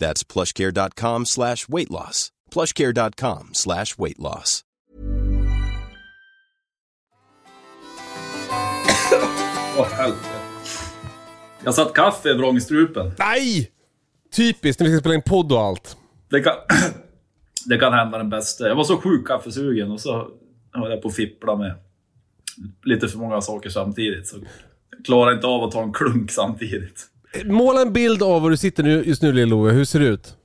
That's plushcare.com slash weight loss. plushcare.com slash weight loss. Åh helvete. Jag satt kaffe i vrångstrupen. Nej! Typiskt när vi ska spela in podd och allt. Det kan, det kan hända den bästa. Jag var så sjukt kaffesugen och så höll jag på att fippla med lite för många saker samtidigt. Så jag klarar inte av att ta en klunk samtidigt. Måla en bild av var du sitter nu, just nu Lill-Ove. Hur ser det ut?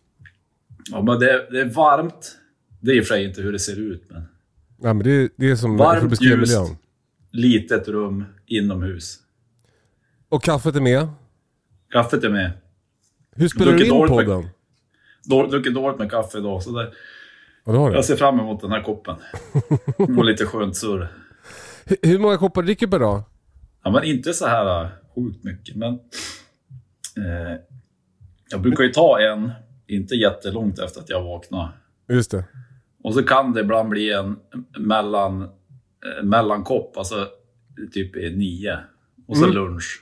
Ja, men det, det är varmt. Det är i och för sig inte hur det ser ut, men Ja, men det, det är som varmt, ljust, litet rum inomhus. Och kaffet är med. Kaffet är med. Hur spelar du in dåligt podden? Då- Druckit dåligt med kaffe idag, så det, Ja, det har jag ser fram emot den här koppen. Och lite skönt surr. Hur- Hur många koppar dricker du per dag? Ja, men inte så här sjukt mycket, men... Eh, jag brukar ju ta en, inte jättelångt efter att jag vaknar. Just det. Och så kan det ibland bli en mellan, eh, mellankopp, alltså typ nio. Och så Mm. lunch.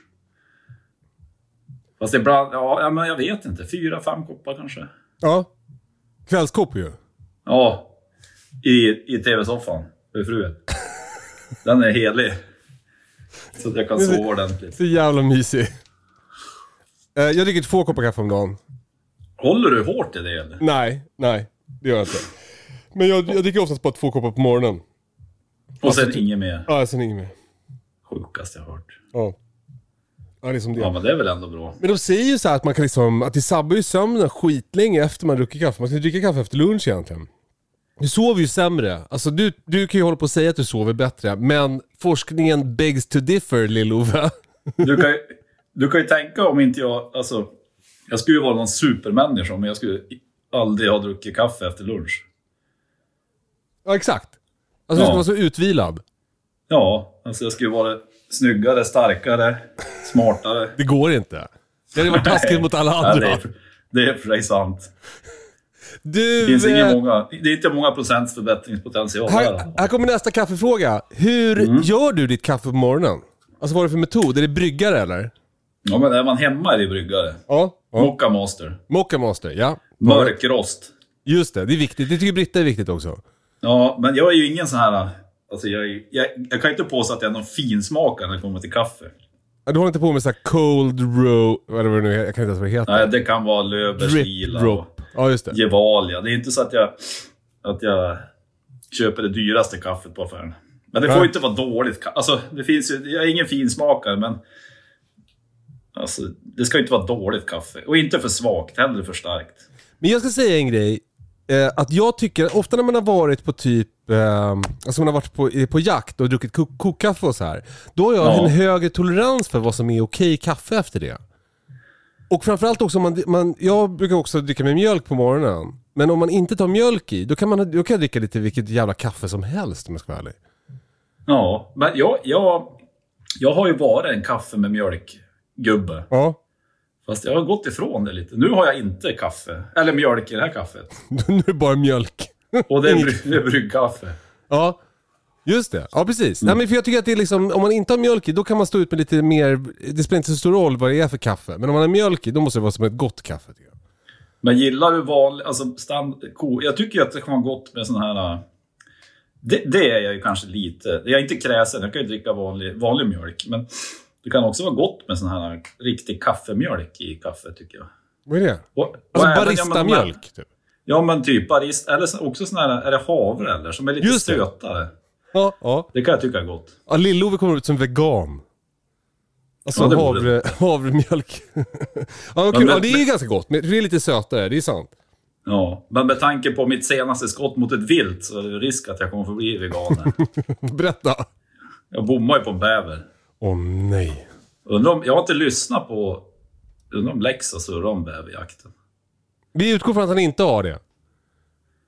Fast ibland, ja, ja, men jag vet inte. Fyra, fem koppar kanske. Ja. Kvällskopp ju. Ja, i, i tv-soffan för fruen. Den är helig. Så att jag kan sova ordentligt. Så jävla mysig. Eh, Jag dricker två koppar kaffe om dagen. Håller du hårt i det eller? Nej, nej. Det gör jag inte. Men jag, jag dricker oftast bara två koppar på morgonen. Och sen inget mer. Ja, sen inget mer. Sjukaste jag hört. Ja. Ja, det är som det Ja, men det är väl ändå bra. Men de säger ju så här att man kan liksom, att det sabbar ju sömnen skitlänge efter man druckit kaffe. Man ska ju dricka kaffe efter lunch egentligen. Du sover ju sämre. Alltså du, du kan ju hålla på och säga att du sover bättre, men forskningen begs to differ, lill-Ove. Du kan, du kan ju tänka om inte jag... Alltså, jag skulle ju vara någon supermänniska, men jag skulle aldrig ha druckit kaffe efter lunch. ja, exakt. Alltså du ska Ja. vara så utvilad. Ja, alltså jag skulle vara snyggare, starkare, smartare. Det går inte. Det hade varit taskigt mot alla Ja, andra. det, är, det är för sig sant. Du, Det finns eh, många, det är inte många procents förbättringspotential där. här, här kommer nästa kaffefråga. Hur Mm. gör du ditt kaffe på morgonen? Alltså vad är det för metod? Är det bryggare eller? Ja, men är man hemma är det bryggare. Ja. ja. Mocca Master. Mocca Master, ja. Mörk rost. Just det, det är viktigt. Det tycker Britta är viktigt också. Ja, men jag är ju ingen sån här... Alltså jag, jag, jag kan inte påstå att jag är någon finsmakare när det kommer till kaffe. Du håller inte på med så cold row, vad det nu jag kan inte ens vad det heter. Nej, det kan vara Löfbergs Lila drop. Ja, just det. och Gevalia. Det är inte så att jag, att jag köper det dyraste kaffet på affären. Men det får ju inte vara dåligt. Alltså, det finns ju, jag är ingen finsmakare, men... Alltså, det ska ju inte vara dåligt kaffe. Och inte för svagt, hellre för starkt. Men jag ska säga en grej. Eh, att jag tycker, ofta när man har varit på typ, eh, alltså man har varit på, på jakt och druckit kok- kokkaffe och så här. Då har jag Ja. en högre tolerans för vad som är okej kaffe efter det. Och framförallt också, man, man, jag brukar också dricka med mjölk på morgonen. Men om man inte tar mjölk i, då kan, man, då kan jag dricka lite vilket jävla kaffe som helst om jag ska vara ärlig. Ja, men jag, jag, jag har ju varit en kaffe med mjölk-gubbe. Ja. Fast jag har gått ifrån det lite. Nu har jag inte kaffe, eller mjölk i det här kaffet. nu är det bara mjölk. Och det är, bry- det är bryggkaffe. Ja, just det. Ja, precis. Nej, men för jag tycker att det är liksom, om man inte har mjölk i, då kan man stå ut med lite mer, det spelar inte så stor roll vad det är för kaffe. Men om man har mjölk i, då måste det vara som ett gott kaffe. Tycker jag. Men gillar du vanlig, alltså stand, ko, jag tycker att det kan vara gott med sån här... Det, det är jag ju kanske lite. Jag är inte kräsen, jag kan ju dricka vanlig, vanlig mjölk. Men det kan också vara gott med sån här riktig kaffemjölk i kaffe tycker jag. Vad är det? Och, och Alltså även- ja, barista-mjölk, typ. Ja, men typ arist, eller så- också sån här, är det havre eller? Som är lite Just sötare. Ja, ja. Det kan jag tycka är gott. ja Lill-Ove kommer ut som vegan. Alltså Ja, havre, havremjölk. ja, kul. ja, det är ju ganska gott, men det är lite sötare, det är sant. Ja, men med tanke på mitt senaste skott mot ett vilt så är det risk att jag kommer få bli vegan. Berätta. Jag bommar ju på en bäver. Åh nej. Undrar om, jag har inte lyssnat på... Undrar om Lex har surrat om bäverjakten. Vi utgår från att han inte har det.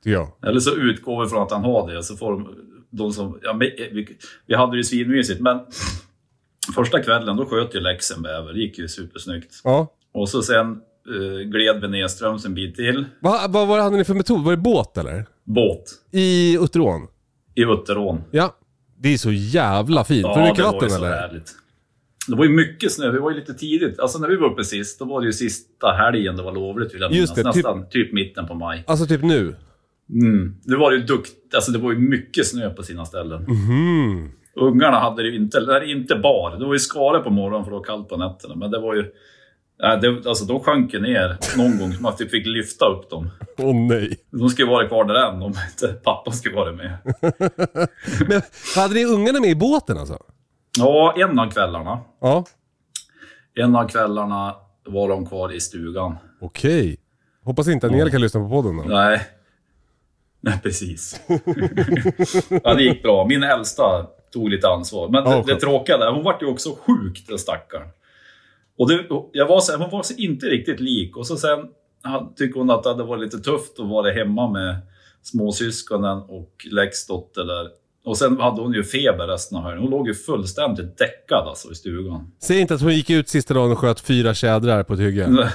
Jag. Eller så utgår vi från att han har det, så får de, de som... Ja, men, vi, vi hade det ju svinmysigt, men första kvällen då sköt ju Lex en bäver. Det gick ju supersnyggt. Ja. Och så sen uh, gled vi nedströms en bit till. Vad, vad hade ni för metod? Var det båt eller? Båt I Utterån? i Utterån. Ja. Det är så jävla fint. Ja, mycket det var ju vatten så eller? härligt. Det var ju mycket snö, vi var ju lite tidigt. Alltså när vi var uppe sist, då var det ju sista helgen det var lovligt vill jag Just minnas. det, typ- Nästan typ mitten på maj. Alltså typ nu? Mm. Det var ju dukt, alltså det var ju mycket snö på sina ställen. Mhm. Ungarna hade det ju inte, det inte bar. Det var ju skare på morgonen för det var kallt på nätterna. Men det var ju... Nej, det, alltså de sjönk ju ner någon gång man typ fick lyfta upp dem. Åh nej. De skulle vara kvar där än om inte pappa skulle vara med. Men hade ni ungarna med i båten alltså? Ja, en av kvällarna. Ja. En av kvällarna var de kvar i stugan. Okej. Hoppas inte att Angelica kan lyssna på podden då. Nej. Nej, precis. ja, det gick bra. Min äldsta tog lite ansvar. Men Ja, det, det tråkiga där, hon vart ju också sjuk, den stackaren. Och det, jag var så, här- hon var så inte riktigt lik. Och så sen tycker hon att det hade varit lite tufft att vara hemma med småsyskonen och Lex dotter där. Och sen hade hon ju feber resten av helgen. Hon låg ju fullständigt däckad alltså i stugan. Säg inte att hon gick ut sista dagen och sköt fyra tjädrar på ett hygge.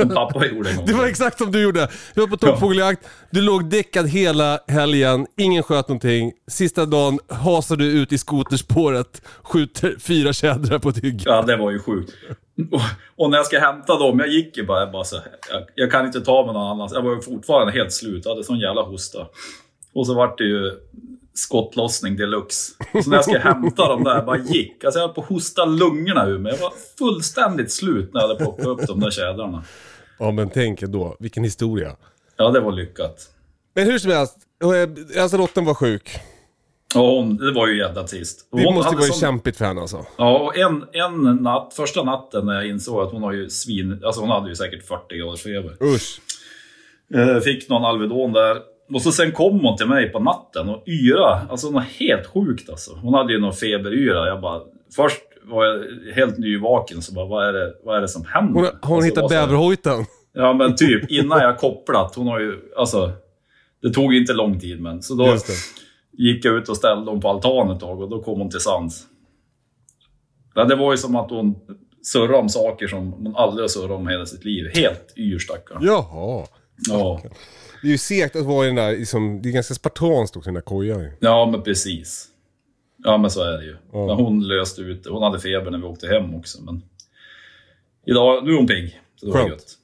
Som pappa gjorde en gång. Det var exakt som du gjorde. Du var på toppfågeljakt, du låg däckad hela helgen, ingen sköt någonting. Sista dagen hasar du ut i skoterspåret, skjuter fyra tjädrar på ett hygge. Ja, det var ju sjukt. Och, och när jag ska hämta dem, jag gick ju bara, jag bara så, jag, jag kan inte ta med någon annan. Jag var ju fortfarande helt slut, jag hade sån jävla hosta. Och så vart det ju skottlossning deluxe. Så när jag ska hämta dem där, bara gick. Alltså jag höll på att hosta lungorna ur mig. Jag var fullständigt slut när jag hade plockat upp de där tjädrarna. Ja men tänk då, vilken historia. Ja, det var lyckat. Men hur som helst, eh, alltså Lotten var sjuk. Ja, hon, det var ju sist. Det Hon måste ju vara sån- kämpigt för henne alltså. Ja, och en, en natt, första natten när jag insåg att hon har ju svin... Alltså hon hade ju säkert 40 graders feber. Usch. Eh, Fick någon Alvedon där. Och så sen kom hon till mig på natten och yra. Alltså något helt sjukt alltså. Hon hade ju någon feberyra. Jag bara... Först var jag helt nyvaken så bara, vad är det, vad är det som händer? Hon, hon Alltså, hittat bäverhojten. Ja men typ, innan jag kopplat. Hon har ju, alltså... Det tog inte lång tid men. Så då gick jag ut och ställde hon på altanen ett tag och då kom hon till sans. Ja, det var ju som att hon surrade om saker som hon aldrig har surrat om hela sitt liv. Helt yr stackarn. Jaha. Ja. Det är ju segt att vara i den där, liksom, det är ganska spartanskt också i den där kojan ja, men precis. Ja, men så är det ju. Ja. Men hon löste ut. Hon hade feber när vi åkte hem också. Men idag, nu är hon pigg. Så det var Skönt. gött.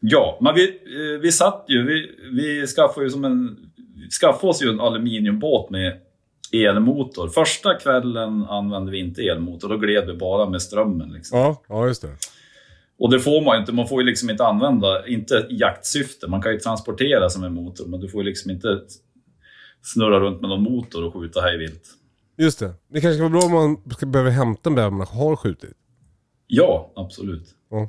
Ja, men vi, eh, vi satt ju, vi, vi skaffade ju som en, skaffade oss ju en aluminiumbåt med elmotor. Första kvällen använde vi inte elmotor, då gled vi bara med strömmen. Liksom. Ja, ja just det. Och det får man ju inte, man får ju liksom inte använda, inte i jaktsyfte. Man kan ju transportera som en motor, men du får ju liksom inte snurra runt med någon motor och skjuta hej vilt. Just det. Det kanske ska vara bra om man ska behöva hämta en bäver man har skjutit. Ja, absolut. Ja.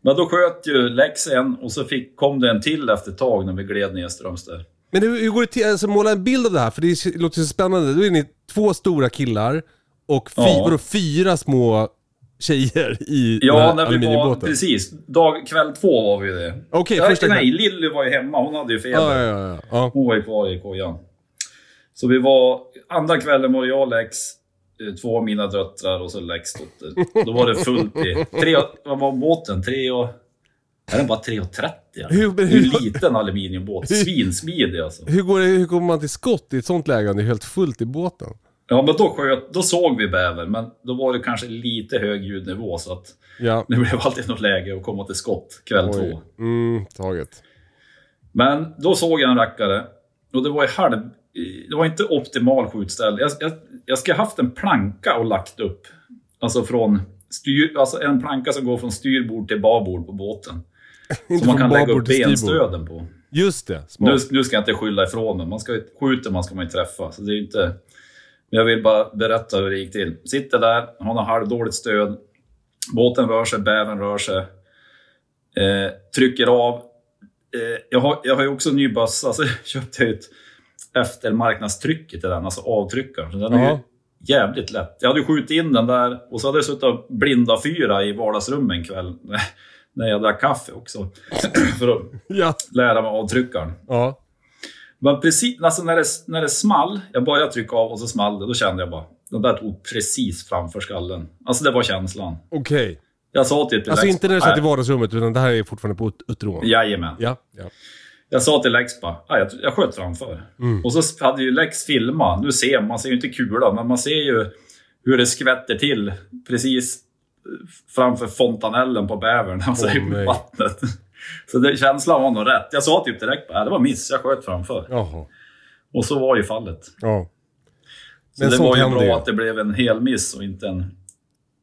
Men då sköt ju Lex en och så fick, kom det en till efter ett tag när vi gled nedströms där. Men hur, hur går det till, alltså måla en bild av det här, för det låter så spännande. Då är ni två stora killar och fy, Ja. fyra små tjejer i den Ja, här när vi var, aluminiumbåten. precis. Dag, kväll två var vi det. Okej, ja, första Nej. Lilly var ju hemma. Hon hade ju feber. Ja, ja, ja, ja. Hon var ju kvar i kojan. Så vi var, andra kvällen var jag, Lex, eh, två av mina döttrar och så Lex dotter. Då var det fullt i... Tre, vad var båten? Tre och... Är den bara 3,30? eller? Hur- hur- en liten aluminiumbåt. Svinsmidig alltså. Hur, går det, hur kommer man till skott i ett sånt läge om det är helt fullt i båten? Ja, men då, sköt, då såg vi bäver, men då var det kanske lite hög ljudnivå så att Ja. det blev alltid något läge att komma till skott kväll två. Oj. Mm, taget. Men då såg jag en rackare och det var ju halv... Det var inte optimal skjutställ. Jag, jag, jag ska ha haft en planka och lagt upp. Alltså från styr... Alltså en planka som går från styrbord till babord på båten. Som man kan lägga upp benstöden på. Just det, Nu, smart. nu ska jag inte skylla ifrån mig. Man ska, ju- skjuter man ska man ju träffa. Så det är inte... Men jag vill bara berätta hur det gick till. Sitter där, har något halvdåligt stöd. Båten rör sig, bävern rör sig. Eh, trycker av. Eh, jag, har, jag har ju också en ny bössa, så jag köpte ett eftermarknadstrycket till den, alltså avtryckaren. Så den är ju jävligt lätt. Jag hade ju skjutit in den där och så hade jag suttit och blinda fyra i vardagsrummet en kväll när jag drack kaffe också. För att Ja. lära mig avtryckaren. Ja. Men precis, alltså när, det, när det small, jag började trycka av och så small det, då kände jag bara, den där tog precis framför skallen. Alltså det var känslan. Okej. Jag sa till Alltså Lex- inte när du satt i vardagsrummet, utan det här är fortfarande på ut- uterån? Jajamän. Ja. ja. Jag sa till Lex bara, "Ah, jag, jag sköt framför. Mm. Och så hade ju Lex filmat, nu ser man, man ser ju inte kulan, men man ser ju hur det skvätter till precis framför fontanellen på bävern, alltså Åh, i vattnet. Så det, känslan var nog rätt. Jag sa typ direkt bara, "Ah, det var miss, jag sköt framför. Jaha. Och så var ju fallet. Ja. Så Men det var ju bra ju. att det blev en hel miss och inte en,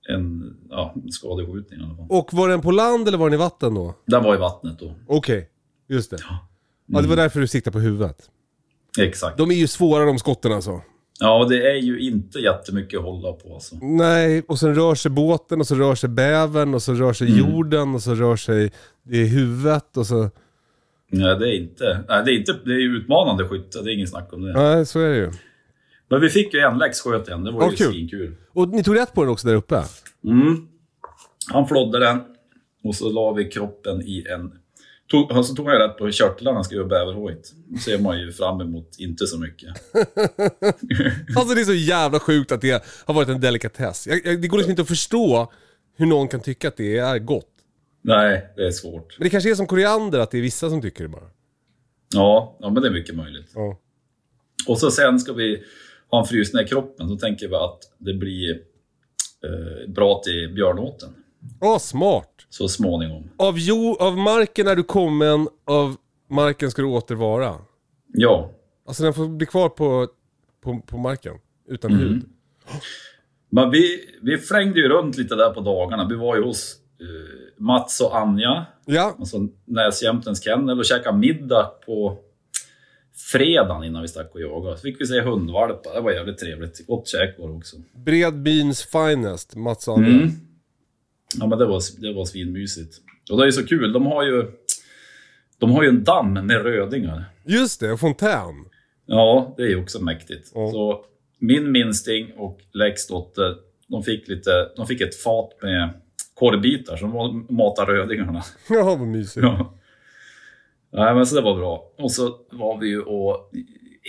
en ja, skadeskjutning. Och var den på land eller var den i vatten då? Den var i vattnet då. Okej, just det. Ja, det var därför du siktade på huvudet. Exakt. De är ju svåra de skotten alltså. Ja, det är ju inte jättemycket att hålla på alltså. Nej, och sen rör sig båten och så rör sig bävern och så rör sig jorden och så rör sig det i huvudet och så... Nej, det är inte... Nej, det är inte... Det är utmanande skytte, det är ingen snack om det. Nej, så är det ju. Men vi fick ju en läx sköt en, det var Ja, ju kul. svinkul. Och ni tog rätt på den också där uppe? Mm. Han flodde den och så la vi kroppen i en... Tog, och så tog jag rätt på körtlarna, skrev bäverhojt. Då ser man ju fram emot inte så mycket. Alltså det är så jävla sjukt att det har varit en delikatess. Jag, jag, det går liksom inte att förstå hur någon kan tycka att det är gott. Nej, det är svårt. Men det kanske är som koriander, att det är vissa som tycker det bara. Ja, ja men det är mycket möjligt. Ja. Och så sen ska vi ha en frysning i kroppen. Så tänker vi att det blir eh, bra till björnåten Ja, smart. så småningom. Av, jo, av marken är du kommen, av marken ska du återvara. Ja, Alltså den får bli kvar på, på, på marken, utan hud. men vi, vi flängde ju runt lite där på dagarna. Vi var ju hos eh, Mats och Anja, Ja, alltså Näsjämtens kennel, och käkade middag på fredagen innan vi stack och jagade. Så fick vi se hundvalpar. Det var jävligt trevligt. Gott käk var det också. Bredbyns finest, Mats Arne. Mm. Ja, men det var, det var svinmysigt. Och det är så kul, de har ju, de har ju en damm med rödingar. Just det, fontän. Ja, det är ju också mäktigt. Ja. Så min minsting och Lex dotter, de fick, lite, de fick ett fat med korvbitar som de matade rödingarna. Ja, vad mysigt. Ja. Nej, men så det var bra. Och så var vi ju och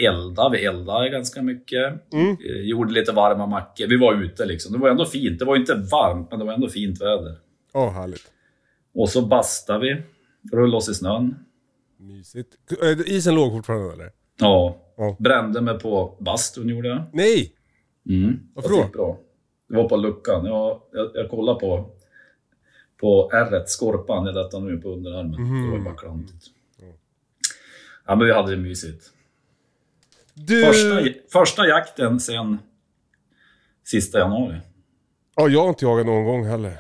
eldade. Vi eldade ganska mycket. Mm. Eh, Gjorde lite varma mackor. Vi var ute liksom. Det var ändå fint. Det var inte varmt, men det var ändå fint väder. Ja, härligt. Och så bastade vi. Rullade oss i snön. Mysigt. Äh, Isen låg fortfarande eller? Ja. Ja. Brände mig på bastun gjorde jag. Nej! Mm. Varför Det då? bra. Det var på luckan. Jag, jag, jag kollade på, på ärret, skorpan, jag detta nu på underarmen. Mhm. Det var bara klantigt. Ja, men vi hade det mysigt. Du... Första, första jakten sen sista januari. Ja, jag har inte jagat någon gång heller.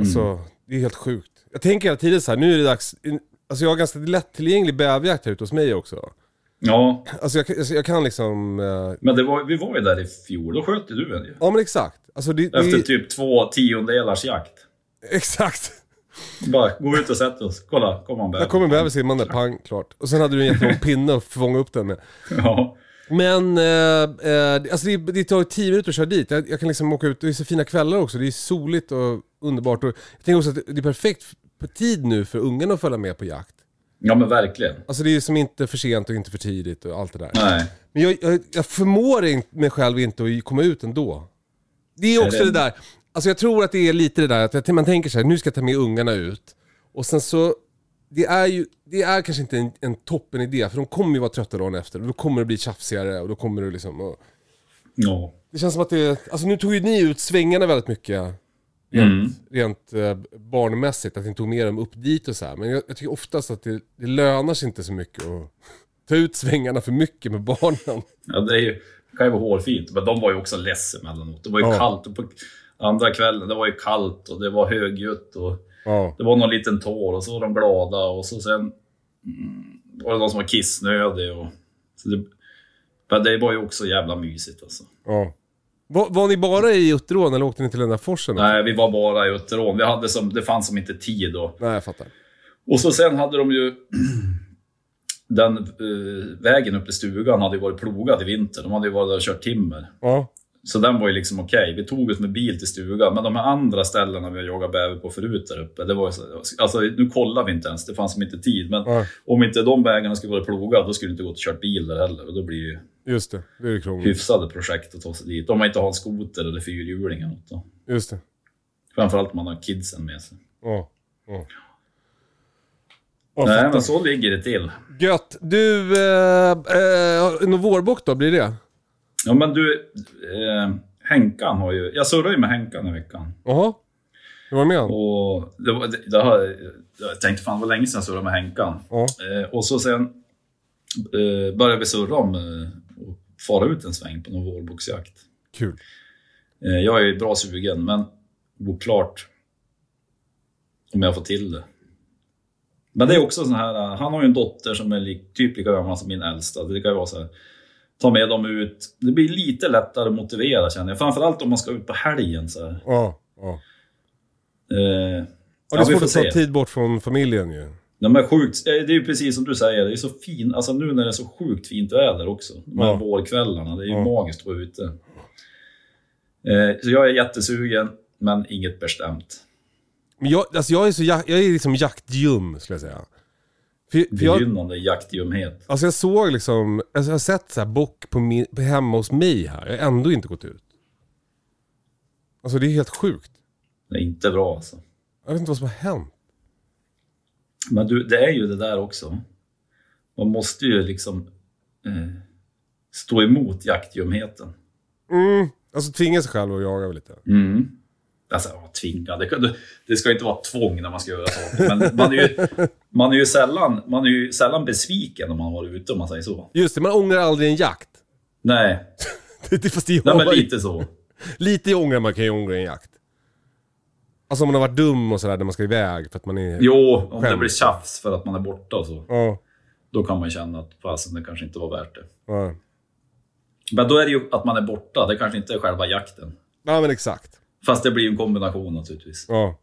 Alltså, det är helt sjukt. Jag tänker hela tiden så här, nu är det dags. Alltså jag har ganska lättillgänglig bävjakt här ute hos mig också. Ja, Alltså jag, alltså jag kan liksom... eh, men det var, vi var ju där i fjol. Då sköt du en ju. Ja men exakt. Alltså det, Efter det, typ två tiondelars jakt. Exakt. Bara gå ut och sätt oss. Kolla, kom Där bäver. kommer en bäver simmande, pang, klart. Och sen hade du en jättelång pinne att fånga upp den med. Ja. Men, eh, eh, alltså det, det tar ju tio minuter att köra dit. Jag, jag kan liksom åka ut, det är så fina kvällar också. Det är soligt och underbart. Och jag tänker också att det är perfekt på tid nu för ungarna att följa med på jakt. ja, men verkligen. Alltså det är som inte för sent och inte för tidigt och allt det där. Nej. Men jag, jag, jag förmår inte, mig själv inte att komma ut ändå. Det är också Är det... det- där, alltså jag tror att det är lite det där att man tänker så här, nu ska jag ta med ungarna ut. Och sen så, det är ju, det är kanske inte en, en toppen idé för de kommer ju vara trötta dagen efter och då kommer det bli tjafsigare och då kommer det liksom... Och, Ja. det känns som att det, alltså nu tog ju ni ut svängarna väldigt mycket. Rent, rent eh, barnmässigt, att ni tog med dem upp dit och så här. Men jag, jag tycker oftast att det, det lönar sig inte så mycket att ta ut svängarna för mycket med barnen. Ja, det, är ju, det kan ju vara hårfint, men de var ju också less emellanåt. Det var ju Ja. kallt. Och på andra kvällen, det var ju kallt och det var högljutt. Och Ja. Det var någon liten tår och så var de glada och så sen mm, var det någon som var kissnödig. Och, så det, men det var ju också jävla mysigt alltså. ja. Var, var ni bara i Utterån eller åkte ni till den där forsen? också? Nej, vi var bara i Utterån. Vi hade som, det fanns som inte tid då. Nej, jag fattar. Och så sen hade de ju... Den eh, vägen upp till stugan hade ju varit plogad i vinter. De hade ju varit där och kört timmer. Ja. Så den var ju liksom okej. Vi tog oss med bil till stugan. Men de här andra ställena vi har jagat bäver på förut där uppe. Det var ju så, alltså, nu kollar vi inte ens. Det fanns inte tid. Men Ja. om inte de vägarna skulle vara plogade, då skulle det inte gått att kört bil där heller. Och då blir det ju Just det, det är krångligt. hyfsade projekt att ta sig dit. Om man inte har en skoter eller fyrhjuling eller något. Då. Just det. Framförallt om man har kidsen med sig. Ja. ja. Ja, Nej, men så ligger det till. Gött. Du, eh, eh, någon vårbock då, blir det? Ja, men du, eh, Henkan har ju... Jag surrade ju med Henkan i veckan. Jaha. Hur var med han? Och det, var, det, det har, jag tänkte fan det var länge sedan jag surrade med Henkan. Ja. Eh, och så sen eh, började vi surra om eh, och fara ut en sväng på någon vårboxjakt. Kul. Eh, jag är ju bra sugen, men oklart om jag får till det. Men det är också sån här, eh, han har ju en dotter som är lik, typ lika gammal som min äldsta. Det kan ju vara så här, ta med dem ut. Det blir lite lättare att motivera känner jag. Framförallt om man ska ut på helgen så här. Ja. ja. Eh, Ja, det är svårt att ta tid bort från familjen ju. Nej, men sjukt, eh, det är ju precis som du säger, det är så fint, alltså nu när det är så sjukt fint väder också. De här Ja. vårkvällarna, det är ju Ja. magiskt att vara ute. Eh, så jag är jättesugen, men inget bestämt. Men jag, alltså jag är så jak- jag är liksom jaktljum skulle jag säga. För, för jag, Begynnande jaktljumhet. alltså jag såg liksom, alltså jag har sett så här bock på min, på hemma hos mig här. Jag har ändå inte gått ut. Alltså det är helt sjukt. Det är inte bra alltså. Jag vet inte vad som har hänt. Men du, det är ju det där också. Man måste ju liksom eh, stå emot jaktljumheten. Mm. Alltså tvinga sig själv att jaga lite. Mm. Alltså, tvinga. Det, det ska inte vara tvång när man ska göra saker. Men man är ju, man är ju, sällan, man är ju sällan besviken om man har varit ute, om man säger så. Just det, man ångrar aldrig en jakt. Nej, det, fast det Nej men lite så. Lite ångrar man kan ju ångra en jakt. Alltså om man har varit dum och sådär när man ska iväg för att man är... Jo, om det Skämt. blir tjafs för att man är borta och så. Ja. Då kan man känna att fasen, det kanske inte var värt det. Ja. Men då är det ju att man är borta, det kanske inte är själva jakten. ja men exakt. Fast det blir en kombination naturligtvis. Ja.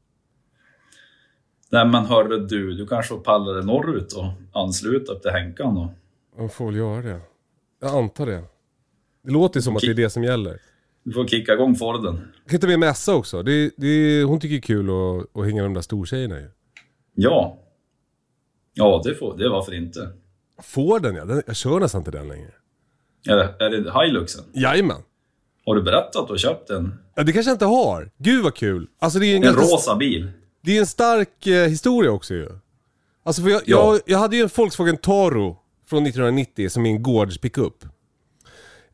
Nej men hörru du, du kanske får palla dig norrut och ansluta upp till Henkan då. Man får väl göra det. Jag antar det. Det låter som att det är det som gäller. Du får kicka igång Forden. Jag kan inte med Messa också. Det, det, hon tycker det är kul att, att hänga de där stortjejerna ju. Ja. Ja, det får det. Varför inte? Får den ja. Den, jag kör nästan inte den längre. Är det, är det Hiluxen? Jajamän. Har du berättat att du har köpt en, Ja, det kanske jag inte har. Gud vad kul. Alltså det är en, en ganska, rosa bil? det är en stark eh, historia också ju. Alltså för jag, Ja. jag, jag hade ju en Volkswagen Taro från 1990 som är en Gårds pickup.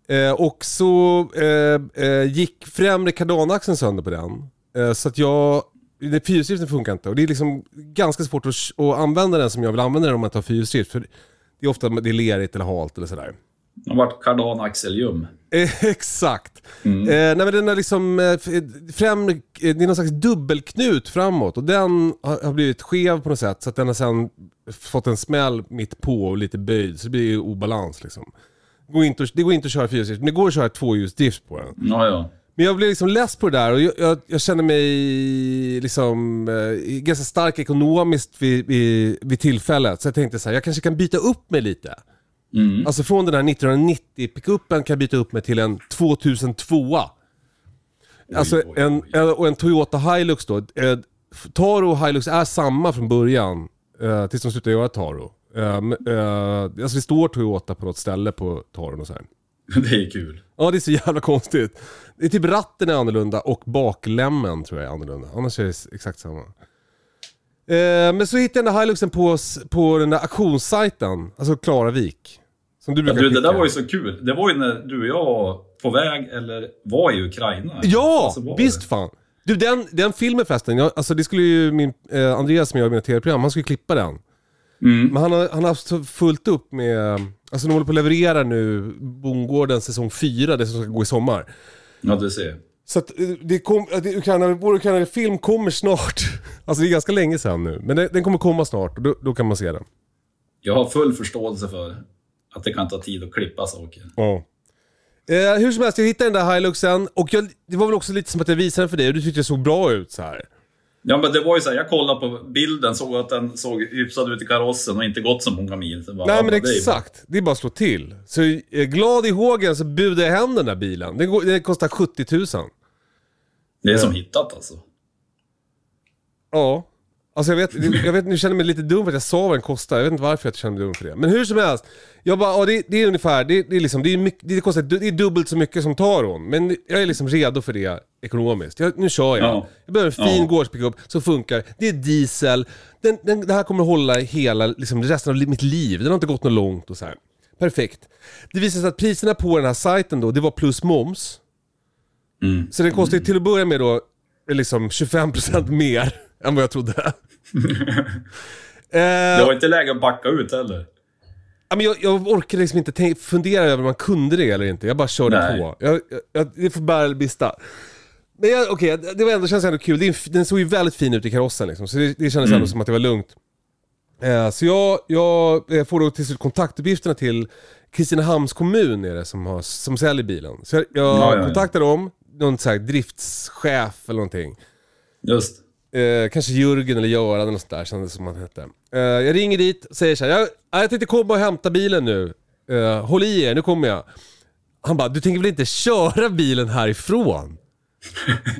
Eh, och så eh, eh, gick främre kardanaxeln sönder på den. Eh, så att jag, fyrhjulsdriften funkar inte. Och det är liksom ganska svårt att, att använda den som jag vill använda den om man har fyrhjulsdrift. För det är ofta det är lerigt eller halt eller sådär. Det har varit kardanaxeljum. Eh, Exakt. Eh, nej men den har liksom, eh, f- främre, eh, det är någon slags dubbelknut framåt och den har, har blivit skev på något sätt så att den har sen fått en smäll mitt på och lite böjd så det blir ju obalans liksom. Det går inte, att- det går inte att köra fyrhjulsdrift, men det går att köra tvåhjulsdrift på den. Ja, ja. Men jag blev liksom less på det där och jag, jag, jag känner mig liksom eh, ganska stark ekonomiskt vid, vid, vid tillfället. Så jag tänkte så här, jag kanske kan byta upp mig lite. Mm. Alltså från den här 1990 pickupen kan jag byta upp mig till en 2002. Alltså oj, en, oj. en, och en Toyota Hilux då. Eh, Taro och Hilux är samma från början. Eh, tills de slutar göra Taro. Eh, eh, alltså det står Toyota på något ställe på Taron och så här. Det är kul. Ja det är så jävla konstigt. Det är typ ratten är annorlunda och baklämmen tror jag är annorlunda. Annars är det exakt samma. Eh, men så hittade jag den där Hiluxen på, på den där auktionssajten. Alltså Klaravik. Som du Ja, brukar du, det skicka. där var ju så kul. Det var ju när du och jag var på väg, eller var i Ukraina. Ja, Alltså, visst det? fan. Du den, den filmen förresten, jag, alltså det skulle ju min, eh, Andreas som gör mina tv-program, han skulle klippa den. Mm. Men han har, han har haft fullt upp med, alltså de håller på att leverera nu Bondgården säsong 4, det som ska gå i sommar. Ja, du ser. Så att eh, det kom, att det- Ukraina, vår Ukraina-film kommer snart. Alltså det är ganska länge sedan nu. Men det, den kommer komma snart och då, då kan man se den. Jag har full förståelse för att det kan ta tid att klippa saker. Ja. Eh, hur som helst, jag hittade den där Hiluxen och jag, det var väl också lite som att jag visade den för dig och du tyckte det såg bra ut så här. Ja, men det var ju så här, jag kollade på bilden, såg att den såg hyfsad ut i karossen och inte gått så många mil. Så bara, Nej men det exakt, det är bara att slå till. Så eh, glad i hågen så budade jag hem den där bilen. Den, går, den kostar 70 000. Det är som hittat alltså. Ja. Alltså jag vet, jag vet, nu känner jag mig lite dum för att jag sa vad den kostar. Jag vet inte varför jag känner mig dum för det. Men hur som helst. Jag bara, ja, det, det är ungefär, det, det är liksom, det, är mycket, det, kostar, det är dubbelt så mycket som Taron. Men jag är liksom redo för det ekonomiskt. Jag, nu kör jag. Ja. Jag behöver en fin Ja. gårdspickup som funkar. Det är diesel. Den, den, det här kommer att hålla hela, liksom, resten av mitt liv. Den har inte gått något långt och så här. Perfekt. Det visade sig att priserna på den här sajten då, det var plus moms. Mm. Så den kostar till att börja med då liksom 25% mer än vad jag trodde. Det eh, var inte läge att backa ut heller. jag, jag orkade liksom inte tänk, fundera över om man kunde det eller inte. Jag bara körde Nej. på. Jag, jag, det får bära eller brista. Men jag- okej, det var ändå, känns ändå kul. Det är, en f- den såg ju väldigt fin ut i karossen liksom. Så det, det kändes Mm. ändå som att det var lugnt. Eh, så jag, jag eh, får då till slut kontaktuppgifterna till Kristinehamns kommun är det som, har, som säljer bilen. Så jag, jag Ja, ja, ja. kontaktar dem, någon så här driftschef eller någonting. Just. Eh, kanske Jörgen eller Göran eller något sånt där kändes som han hette. Eh, jag ringer dit och säger såhär. jag, jag tänkte komma och hämta bilen nu. Eh, håll i er, nu kommer jag. Han bara, du tänker väl inte köra bilen härifrån?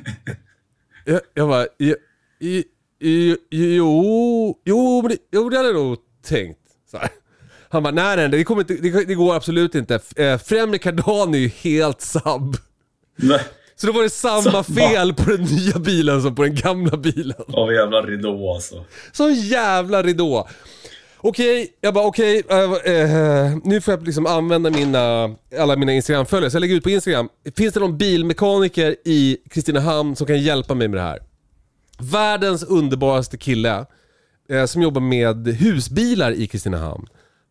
jag, jag bara, "Jo, jo, jo, men det, jo, det hade jag nog tänkt. Så här. Han bara, nej nej, det, kommer inte, det, det går absolut inte. Eh, Främre kardan är ju helt sabb. Nej. Så då var det samma fel på den nya bilen som på den gamla bilen. Av jävla ridå alltså. Så jävla ridå. Okej, jag bara okej, eh, eh, nu får jag liksom använda mina, alla mina Instagram-följare. Så jag lägger ut på Instagram. Finns det någon bilmekaniker i Kristinehamn som kan hjälpa mig med det här? Världens underbaraste kille eh, som jobbar med husbilar i Kristinehamn.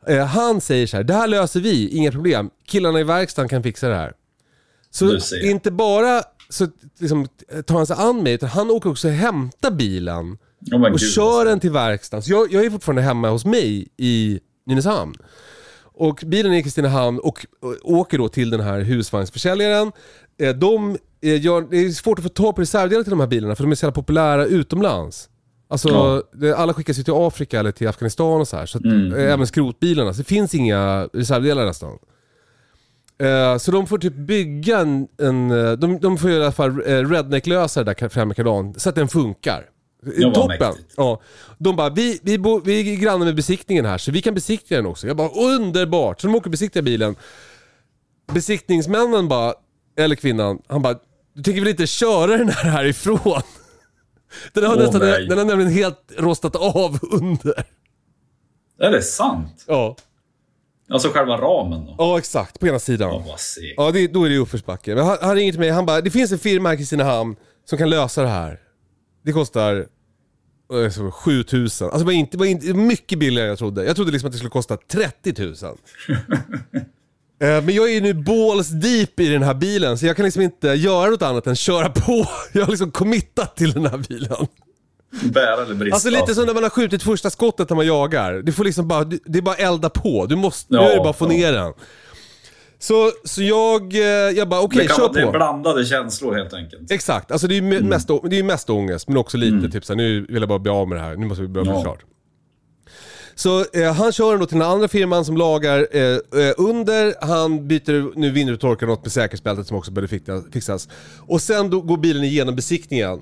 Eh, han säger så här, det här löser vi, inga problem. Killarna i verkstaden kan fixa det här. Så inte bara så liksom, tar han sig an mig, utan han åker också och hämtar bilen Oh, och kör alltså. den till verkstaden. Så jag, jag är fortfarande hemma hos mig i Nynäshamn. Och bilen är i Kristinehamn och, och åker då till den här husvagnsförsäljaren. Eh, de eh, gör, det är svårt att få tag på reservdelar till de här bilarna för de är så jävla populära utomlands. Alltså, Ja. alla skickas ju till Afrika eller till Afghanistan och så här. Så Mm. eh, även skrotbilarna. Så det finns inga reservdelar nästan. Eh, så de får typ bygga en, en eh, de, de får i alla fall eh, redneck-lösa det där kardan så att den funkar. Toppen! Ja. De bara, vi, vi, bo, vi är grannar med besiktningen här så vi kan besiktiga den också. Jag bara, underbart! Så de åker och besiktigar bilen. Besiktningsmännen bara, eller kvinnan, han bara, du tänker väl inte köra den här härifrån? Den har, Åh, nästan, nej. den har nämligen helt rostat av under. Är det sant? Ja, Alltså själva ramen då? ja exakt, på ena sidan. Ja, vad. Ja, det, då är det uppförsbacke. Men han, han ringer till mig, han bara, det finns en firma här i Kristinehamn som kan lösa det här. Det kostar eh, så 7000. Alltså var inte, var inte, mycket billigare än jag trodde. Jag trodde liksom att det skulle kosta 30 000. Eh, Men jag är nu balls deep i den här bilen så jag kan liksom inte göra något annat än köra på. Jag har liksom committat till den här bilen. Bära eller brista. Alltså lite som när man har skjutit första skottet när man jagar. Du får liksom bara, det är bara elda på. Du måste, nu Ja, är det bara att få ja. ner den. Så, så jag, eh, jag bara okej, det, kan kör vara, det är på. blandade känslor helt enkelt. Exakt, alltså det är ju me- mest, å- det är mest ångest men också lite typ såhär, nu vill jag bara bli av med det här, nu måste vi börja Ja. klart. Så eh, han kör den då till den andra firman som lagar eh, eh, under, han byter nu vindrutetorkare något med säkerhetsbältet som också behöver fixa- fixas. Och sen då går bilen igenom besiktningen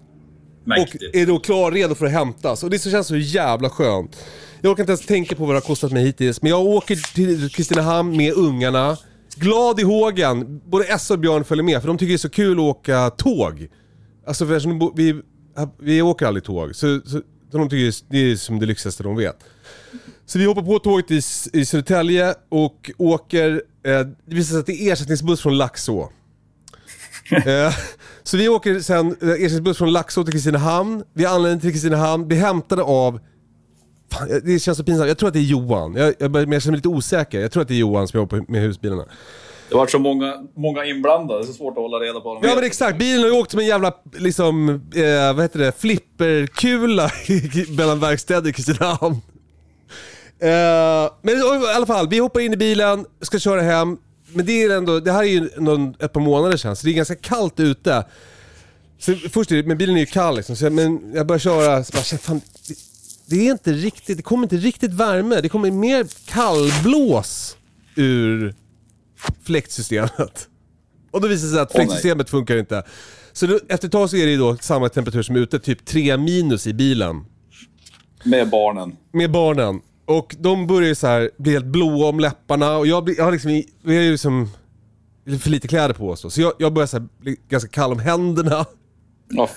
Mäktigt. och är då klar, redo för att hämtas. Och det så känns så jävla skönt. Jag orkar inte ens tänka på vad det har kostat mig hittills, men jag åker till Kristinehamn med ungarna. Glad i hågen. Både Essa och Björn följer med, för de tycker det är så kul att åka tåg. Alltså för vi, vi åker aldrig tåg, så, så de tycker det är som det lyxigaste de vet. Så vi hoppar på tåget i, i Södertälje och åker, eh, det visar sig att det är ersättningsbuss från Laxå. Eh, så vi åker sen eh, ersättningsbuss från Laxå till Kristinehamn. Vi anländer till Kristinehamn, blir hämtade av Fan, det känns så pinsamt. Jag tror att det är Johan. Jag, jag, men jag känner mig lite osäker. Jag tror att det är Johan som jobbar med husbilarna. Det var så många, många inblandade, det är så svårt att hålla reda på dem. Ja men exakt, bilen har ju åkt som en jävla liksom, eh, vad heter det, flipperkula mellan verkstäder i Kristinehamn. Eh, men i alla fall, vi hoppar in i bilen, ska köra hem. Men det är ändå, det här är ju någon, ett par månader sedan, så det är ganska kallt ute. Så först är det, men bilen är ju kall liksom, så jag, men jag börjar köra, så bara, shit, fan, det, det är inte riktigt, det kommer inte riktigt värme. Det kommer mer kallblås ur fläktsystemet. Och då visar det sig att fläktsystemet funkar inte. Så då, efter ett tag så är det då samma temperatur som ute, typ 3 minus i bilen. Med barnen. Med barnen. Och de börjar ju så här bli helt blåa om läpparna och jag, blir, jag har liksom, vi har ju liksom för lite kläder på oss då. Så jag, jag börjar så här bli ganska kall om händerna.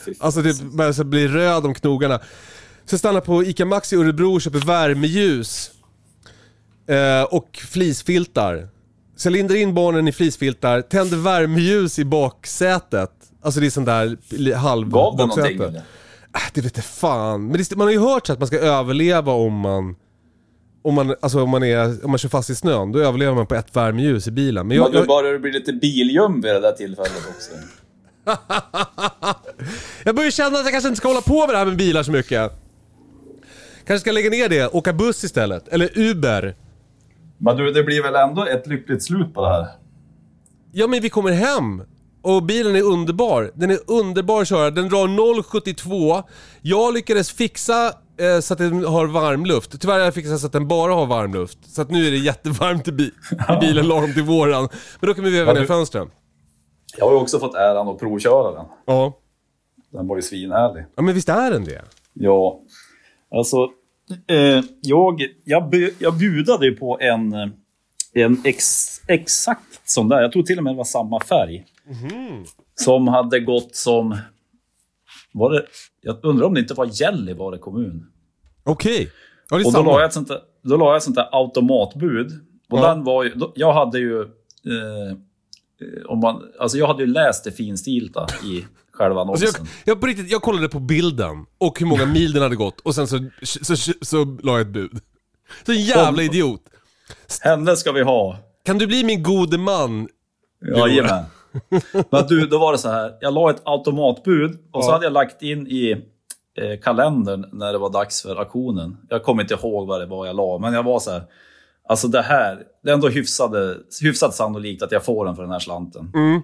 Fy. Alltså det börjar så här bli röd om knogarna. Så jag stannar på ICA Maxi i Örebro och köper värmeljus. Eh, och flisfiltar. Så jag lindar in barnen i flisfiltar, tänder värmeljus i baksätet. Alltså det är sånt där halv Gav det någonting eller? Äh, det vet jag fan. Men det, man har ju hört så att man ska överleva om man... Om man, alltså om man, är, om man kör fast i snön, då överlever man på ett värmeljus i bilen. Men jag, du jag, börjar bli lite biljum vid det där tillfället också. jag börjar känna att jag kanske inte ska hålla på med det här med bilar så mycket. Kanske ska lägga ner det, åka buss istället. Eller Uber. Men du, det blir väl ändå ett lyckligt slut på det här? Ja men vi kommer hem och bilen är underbar. Den är underbar att köra. Den drar 0,72. Jag lyckades fixa så att den har varmluft. Tyvärr har jag fixat så att den bara har varmluft. Så att nu är det jättevarmt i, bi i bilen lagom till våren. Men då kan vi veva Ja, ner fönstren. Jag har ju också fått äran att provköra den. Ja. Den var ju svinhärlig. ja, men visst är den det? Ja, alltså eh, jag, jag, bu- jag budade på en, eh, en ex, exakt sån där. Jag tror till och med det var samma färg. Som hade gått som... Var det, jag undrar om det inte var Gällivare kommun. Okej. Ja, är Och då la jag ett sånt där, då la jag ett sånt där automatbud. Och Ja. den var ju, då, jag hade ju... Eh, om man, alltså jag hade ju läst det finstilta i själva Alltså annonsen. jag, jag, på riktigt, jag kollade på bilden och hur många mil den hade gått och sen så, så, så, så la jag ett bud. Så en jävla idiot. Henne ska vi ha. Kan du bli min gode man? Jajamän. Men du, då var det så här. Jag la ett automatbud och så Ja. hade jag lagt in i eh, kalendern när det var dags för auktionen. Jag kommer inte ihåg vad det var jag la, men jag var så här. Alltså det här, det är ändå hyfsade, hyfsat sannolikt att jag får den för den här slanten. Mm.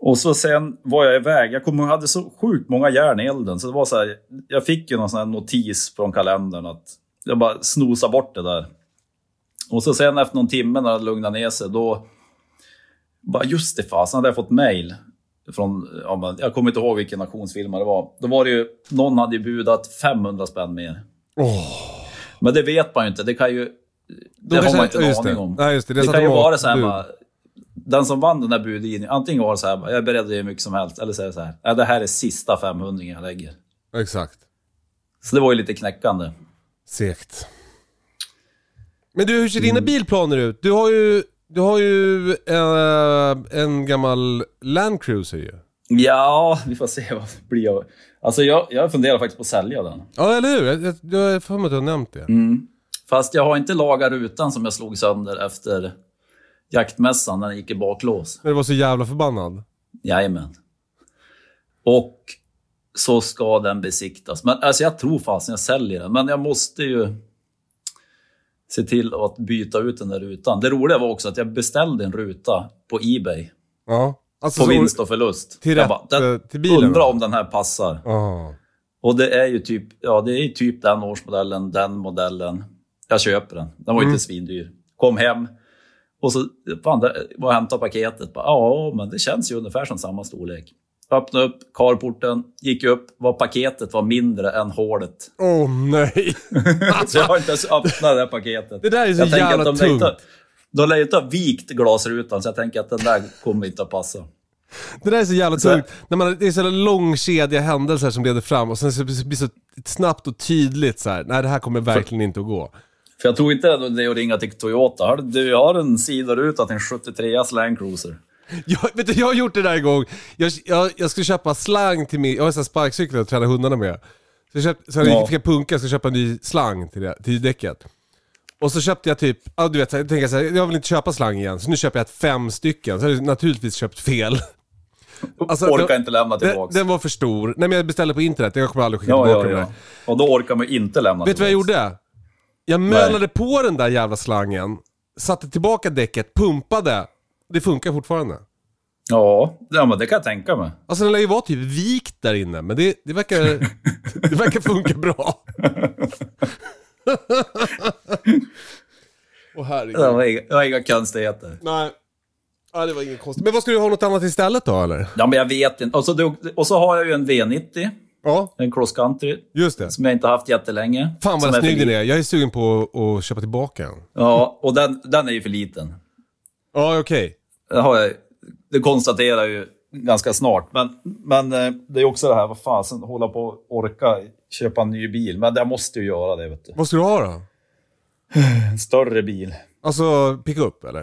Och så sen var jag iväg. Jag ihåg, jag hade så sjukt många järn i elden. Så det var så här, jag fick ju någon sån notis från kalendern att jag bara snosa bort det där. Och så sen efter någon timme när det lugnade ner sig, då... Bara just det fasen, hade jag fått mail från... Ja, jag kommer inte ihåg vilken auktionsfirma det var. Då var det ju... Någon hade ju budat 500 spänn mer. Men det vet man ju inte. Det kan ju... Det har man inte ja, en aning det. om. Just det. Det det kan ju vara så här bara, Den som vann den där budgivningen, antingen var det så här, jag är beredd att ge hur mycket som helst. Eller så är det så här, ja, det här är sista 500 jag lägger. Exakt. Så det var ju lite knäckande. Segt. Men du, hur ser Mm. dina bilplaner ut? Du har ju, du har ju eh, en gammal Land Cruiser ju. Ja, vi får se vad det blir. Alltså jag, jag funderar faktiskt på att sälja den. Ja, eller hur? Jag, jag, jag har för mig att du har nämnt det. Mm. Fast jag har inte lagat rutan som jag slog sönder efter jaktmässan när den gick i baklås. Men du var så jävla förbannad. Jajamän. Och så ska den besiktas. Men alltså jag tror fasen jag säljer den. Men jag måste ju se till att byta ut den där rutan. Det roliga var också att jag beställde en ruta på Ebay. Ja. Alltså, På vinst och förlust. till jag rätt, bara, den, eh, till bilen, Undrar om den här passar. Ja. Och det är ju typ, ja, det är typ den årsmodellen, den modellen. Jag köper den. Den var Mm. inte svindyr. Kom hem och så fan, var och hämtade paketet. Bara, ja, men det känns ju ungefär som samma storlek. Öppna upp carporten, gick upp, var paketet var mindre än hålet. Åh nej. Så jag har inte ens öppnat det där paketet. Det där är så Jag jävla att de lär inte- tungt. De lär ju inte ha vikt glasrutan, så jag tänker att den där kommer inte att passa. Det där är så jävla tungt. När man, det är så jävla lång kedja händelser som leder fram och sen så blir det så snabbt och tydligt så här. nej det här kommer verkligen inte att gå. För jag tror inte det är att ringa till Toyota. Du, har en sidoruta till en 73 Land Cruiser. Jag, vet du, jag har gjort det där en gång. Jag, jag, jag skulle köpa slang till min, jag har en sparkcykel att träna hundarna med. Så jag, köpt, så jag Ja. fick jag punka, jag ska köpa en ny slang till, det, till däcket. Och så köpte jag typ, ja du vet, jag tänker så här, jag vill inte köpa slang igen, så nu köper jag fem stycken. Så har jag naturligtvis köpt fel. Alltså, orkar det- inte lämna Den, tillbaks. den var för stor. Nej men jag beställde på internet, jag kommer aldrig skicka ja, tillbaka ja, den ja. där. Och då orkar man inte lämna Vet du vad jag gjorde? Jag mölade på den där jävla slangen, satte tillbaka däcket, pumpade. Det funkar fortfarande. Ja, ja, men det kan jag tänka mig. Alltså den lär ju vara typ vikt där inne, men det, det, verkar, det verkar funka bra. Åh herregud. Det var inga, det var inga konstigheter. Nej. Ja, det var inget konstigt. Men vad ska du ha något annat istället då eller? Ja, men jag vet inte. Och så, och så har jag ju en V90, Ja, en cross country, just det. som jag inte haft jättelänge. Fan vad snygg den är. Jag är sugen på att köpa tillbaka den. Ja, och den, den är ju för liten. Ja, okej. Det, har jag, det konstaterar jag ju ganska snart. Men, men eh, det är också det här, vad fasen, hålla på och orka köpa en ny bil. Men jag måste ju göra det, vet du. Vad ska du ha då? En större bil. Alltså pick-up eller?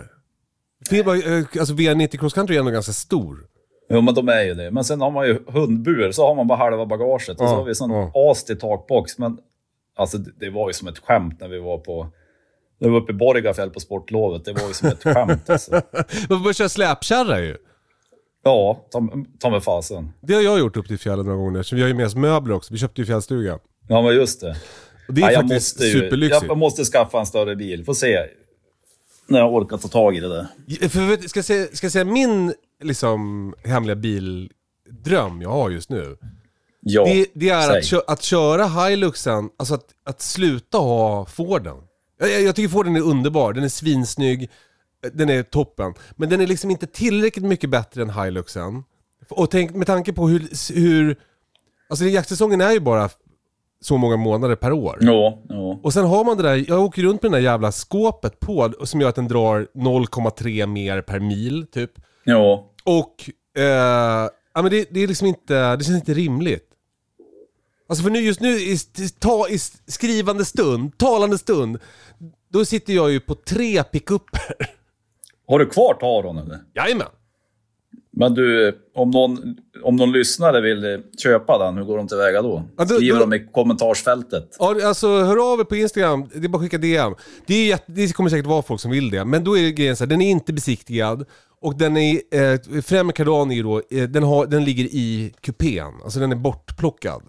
Eh, alltså V90 Cross Country är ändå ganska stor. Jo, men de är ju det. Men sen har man ju hundbur, så har man bara halva bagaget. Och Ja, så har vi sån ja. as till takbox. Men alltså, det var ju som ett skämt när vi var på... När vi var uppe i Borgafjäll på sportlovet. Det var ju som ett skämt. Alltså. Man får köra släpkärra ju. Ja, ta, ta med fasen. Det har jag gjort upp till fjällen några gånger, så vi har ju med oss möbler också. Vi köpte ju fjällstuga. Ja, men just det. Och det är Ja, jag faktiskt måste ju, superlyxigt. Jag måste skaffa en större bil. Får se när jag orkar ta tag i det där. För ska, jag säga, ska jag säga min liksom, hemliga bildröm jag har just nu? Ja, Det, det är att, kö, att köra Hiluxen, alltså att, att sluta ha Forden. Jag, jag, tycker Forden är underbar, den är svinsnygg, den är toppen. Men den är liksom inte tillräckligt mycket bättre än Hiluxen. Och tänk, med tanke på hur, hur alltså jaktsäsongen är ju bara så många månader per år. Ja, ja. Och sen har man det där, jag åker runt med det där jävla skåpet på, som gör att den drar 0,3 mer per mil, typ. Ja, Och, eh, ja men det, det är liksom inte, det känns inte rimligt. Alltså för nu, just nu i, ta, i skrivande stund, talande stund, då sitter jag ju på tre pickuper. Har du kvar Taron eller? Jajamän. Men du, om någon, om någon lyssnare vill eh, köpa den, hur går de tillväga då? Skriver de i kommentarsfältet? Ja, alltså hör av er på Instagram, det är bara att skicka DM. Det, är jätte, det kommer säkert vara folk som vill det, men då är grejen så här, den är inte besiktigad och den är, eh, främre kardan är ju då, eh, den, har, den ligger i kupén, alltså den är bortplockad.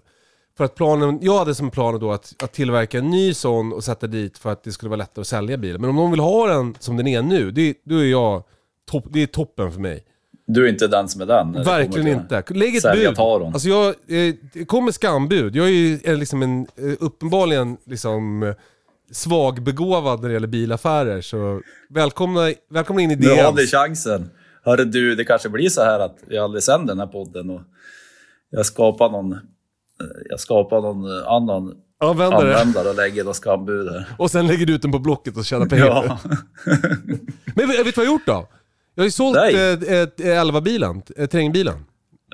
För att planen, jag hade som plan då att, att tillverka en ny sån och sätta dit för att det skulle vara lättare att sälja bilen. Men om någon vill ha den som den är nu, det, då är jag, topp, det är toppen för mig. Du är inte den som är den? Verkligen inte. Lägg ett bud. Taron. Alltså jag, eh, det kommer skambud. Jag är ju eh, liksom en, eh, uppenbarligen liksom eh, svagbegåvad när det gäller bilaffärer. Så välkomna, välkomna in i Nu har ni chansen. Hörru du, det kanske blir så här att vi aldrig sänder den här podden och jag skapar någon, eh, jag skapar någon eh, annan Användare. användare och lägger något skambud här. Och sen lägger du ut den på Blocket och tjänar pengar. Ja. Men vet du vad jag har gjort då? Jag har ju sålt eh, eh, 11-bilen, eh, terrängbilen.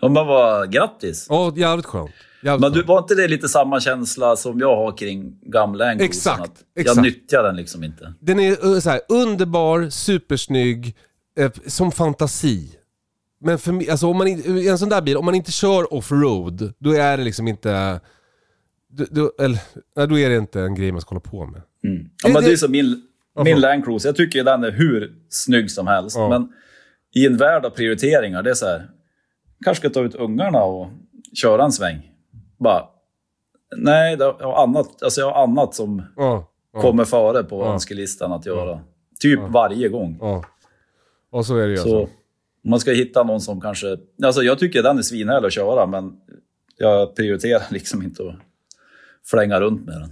ja, men vad grattis. Ja, jävligt skönt. Jävligt Men du, var inte det lite samma känsla som jag har kring gamla Encrosen? Exakt, exakt. Jag nyttjar den liksom inte. Den är eh, så här, underbar, supersnygg, eh, som fantasi. Men för mig, alltså om man, in- en sån där bil, om man inte kör offroad, då är det liksom inte... Då, då, eller, då är det inte en grej man ska hålla på med. Mm. Ja, men det- det är som min, min Land Cruiser. Jag tycker den är hur snygg som helst. Ja. Men i en värld av prioriteringar, det är så här. Kanske ska ta ut ungarna och köra en sväng. Bara, nej, jag har annat, alltså jag har annat som Ja, ja, kommer före på Ja. önskelistan att göra. Typ varje gång. ja. Och så är det ju Så alltså. Man ska hitta någon som kanske... Alltså jag tycker den är svinhärlig att köra, men jag prioriterar liksom inte att flänga runt med den.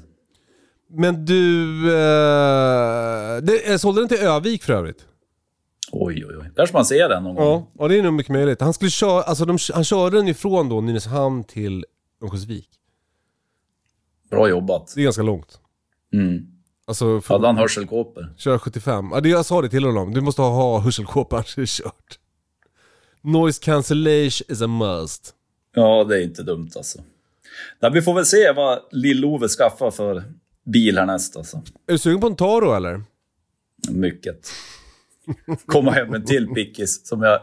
Men du... Eh, det, jag sålde den till Övik för övrigt. Oj, oj, oj. Kanske man ser den någon gång. Ja, ja det är nog mycket möjligt. Han, skulle köra, alltså de, han körde den ifrån då Nynäshamn till Örnsköldsvik. Bra jobbat. Det är ganska långt. Mm. Alltså, för, Hade han hörselkåpor? Kör 75. Ja, det jag sa det till honom. Du måste ha, hörselkåpa annars är det kört. Noise cancellation is a must. Ja, det är inte dumt alltså. Nej, vi får väl se vad Lill-Ove skaffar för bil härnäst alltså. Är du sugen på en Taro eller? Mycket. Komma hem en till pickis som jag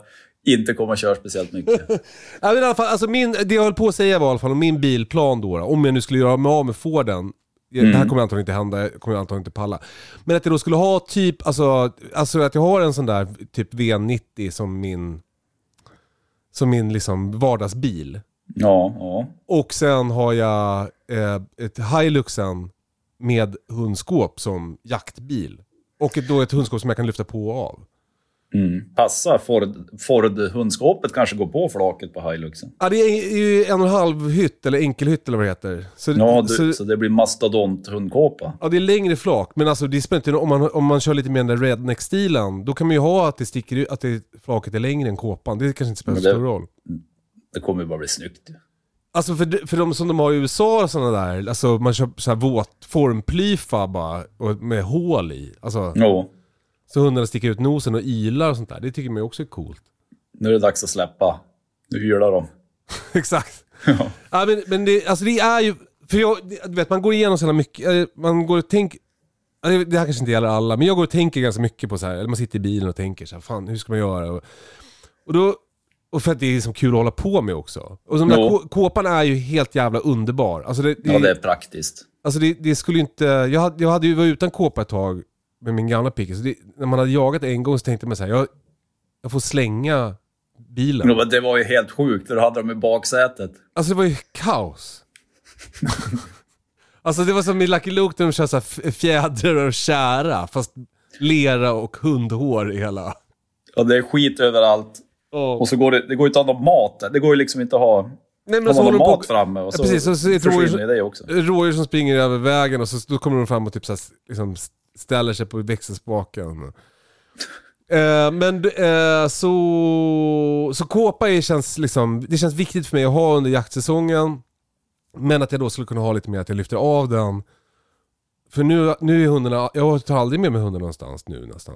inte kommer att köra speciellt mycket. Ja, men i alla fall, alltså min, det jag höll på att säga var i alla fall om min bilplan då. Om jag nu skulle göra mig av med Forden. Det, det här kommer antagligen inte hända, jag kommer antagligen inte palla. Men att jag då skulle ha typ, alltså, alltså att jag har en sån där typ V90 som min, som min liksom vardagsbil. Ja, ja. Och sen har jag eh, ett Hiluxen med hundskåp som jaktbil. Och ett, då ett hundskåp som jag kan lyfta på och av. Mm. Passa Ford, Ford-hundskåpet kanske går på flaket på Hiluxen. Ja, det är ju en och en halv hytt, eller enkelhytt eller vad det heter. Så, Ja, du, så, så det blir mastodont-hundkåpa. ja, det är längre flak, men alltså det spelar inte om man, om man kör lite mer den där redneck-stilen, då kan man ju ha att det sticker ut, att det, flaket är längre än kåpan. Det kanske inte spelar så stor roll. Det kommer ju bara bli snyggt. Alltså för, för de som de har i USA och sådana där, alltså man kör så här våt formplyfa bara, och med hål i. Alltså, Jo, så hundarna sticker ut nosen och ilar och sånt där. Det tycker man ju också är coolt. nu är det dags att släppa. Nu ylar de. Exakt. Ja. men, men det, alltså det är ju, för jag, du vet man går igenom så mycket, man går och tänker, ja, det här kanske inte gäller alla, men jag går och tänker ganska mycket på så här, eller man sitter i bilen och tänker så här, fan hur ska man göra? Och, och då, och för att det är liksom kul att hålla på med också. Och den där kåpan är ju helt jävla underbar. Alltså det, det, Ja, det är praktiskt. Alltså det, det skulle ju inte, jag hade, jag hade ju varit utan kåpa ett tag med min gamla. Så det, när man hade jagat en gång så tänkte man så här, jag, jag får slänga bilen. Men Det var ju helt sjukt, du hade dem i baksätet. Alltså det var ju kaos. alltså det var som i Lucky Luke när de kör så fjädrar och kära, fast lera och hundhår i hela. Ja, det är skit överallt. Och så går det, det går inte att ha någon mat där. Det går ju liksom inte att ha... Nej, Har så håller de på- mat framme och så, Ja, precis, så ett försvinner rådjur- ju det också. rådjur som springer över vägen och så då kommer de fram och typ så här, liksom ställer sig på växelspaken. Eh, men eh, så, så kåpa är, känns liksom, det känns viktigt för mig att ha under jaktsäsongen. Men att jag då skulle kunna ha lite mer att jag lyfter av den. För nu, nu är hundarna, jag tar aldrig med mig hunden någonstans nu nästan.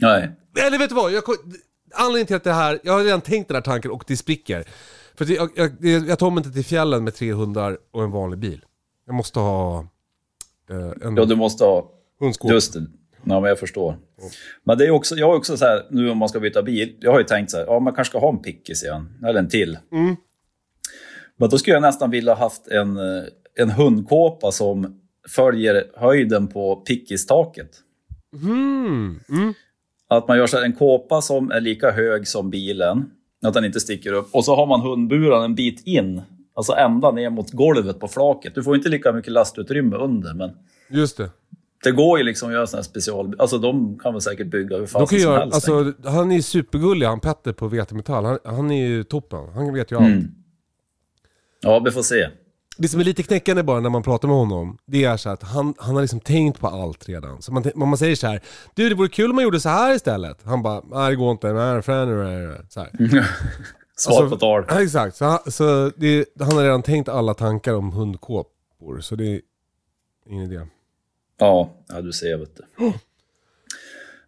Nej. Eller vet du vad? Jag, anledningen till att det här, jag har redan tänkt den här tanken och det spricker. För jag, jag, jag, jag tar mig inte till fjällen med tre hundar och en vanlig bil. Jag måste ha eh, en Ja, du måste ha... hundskåp. Just det. Ja, men jag förstår. Men det är också, jag har också så här, nu om man ska byta bil, jag har ju tänkt så här, ja man kanske ska ha en pickis igen, eller en till. Mm. Men då skulle jag nästan vilja haft en, eh, en hundkåpa som följer höjden på pickistaket. Mm. Mm. Att man gör så här, en kåpa som är lika hög som bilen, att den inte sticker upp. Och så har man hundburen en bit in, alltså ända ner mot golvet på flaket. Du får inte lika mycket lastutrymme under, men Just det. Det går ju liksom att göra sådana här special... Alltså de kan väl säkert bygga hur kan som göra, helst. alltså, han är ju supergullig han Petter på VT Metall. Han, han är ju toppen. Han vet ju allt. Mm. Ja, vi får se. Det som är lite knäckande bara när man pratar med honom, det är så att han, han har liksom tänkt på allt redan. Så man, man säger så här, du det vore kul om man gjorde så här istället. Han bara, nej det går inte, nej, nej, så här. Svar Alltså, på tal. Ja, exakt. Så, han, så det, han har redan tänkt alla tankar om hundkåpor, så det är ingen idé. Ja, ja, du ser vet du.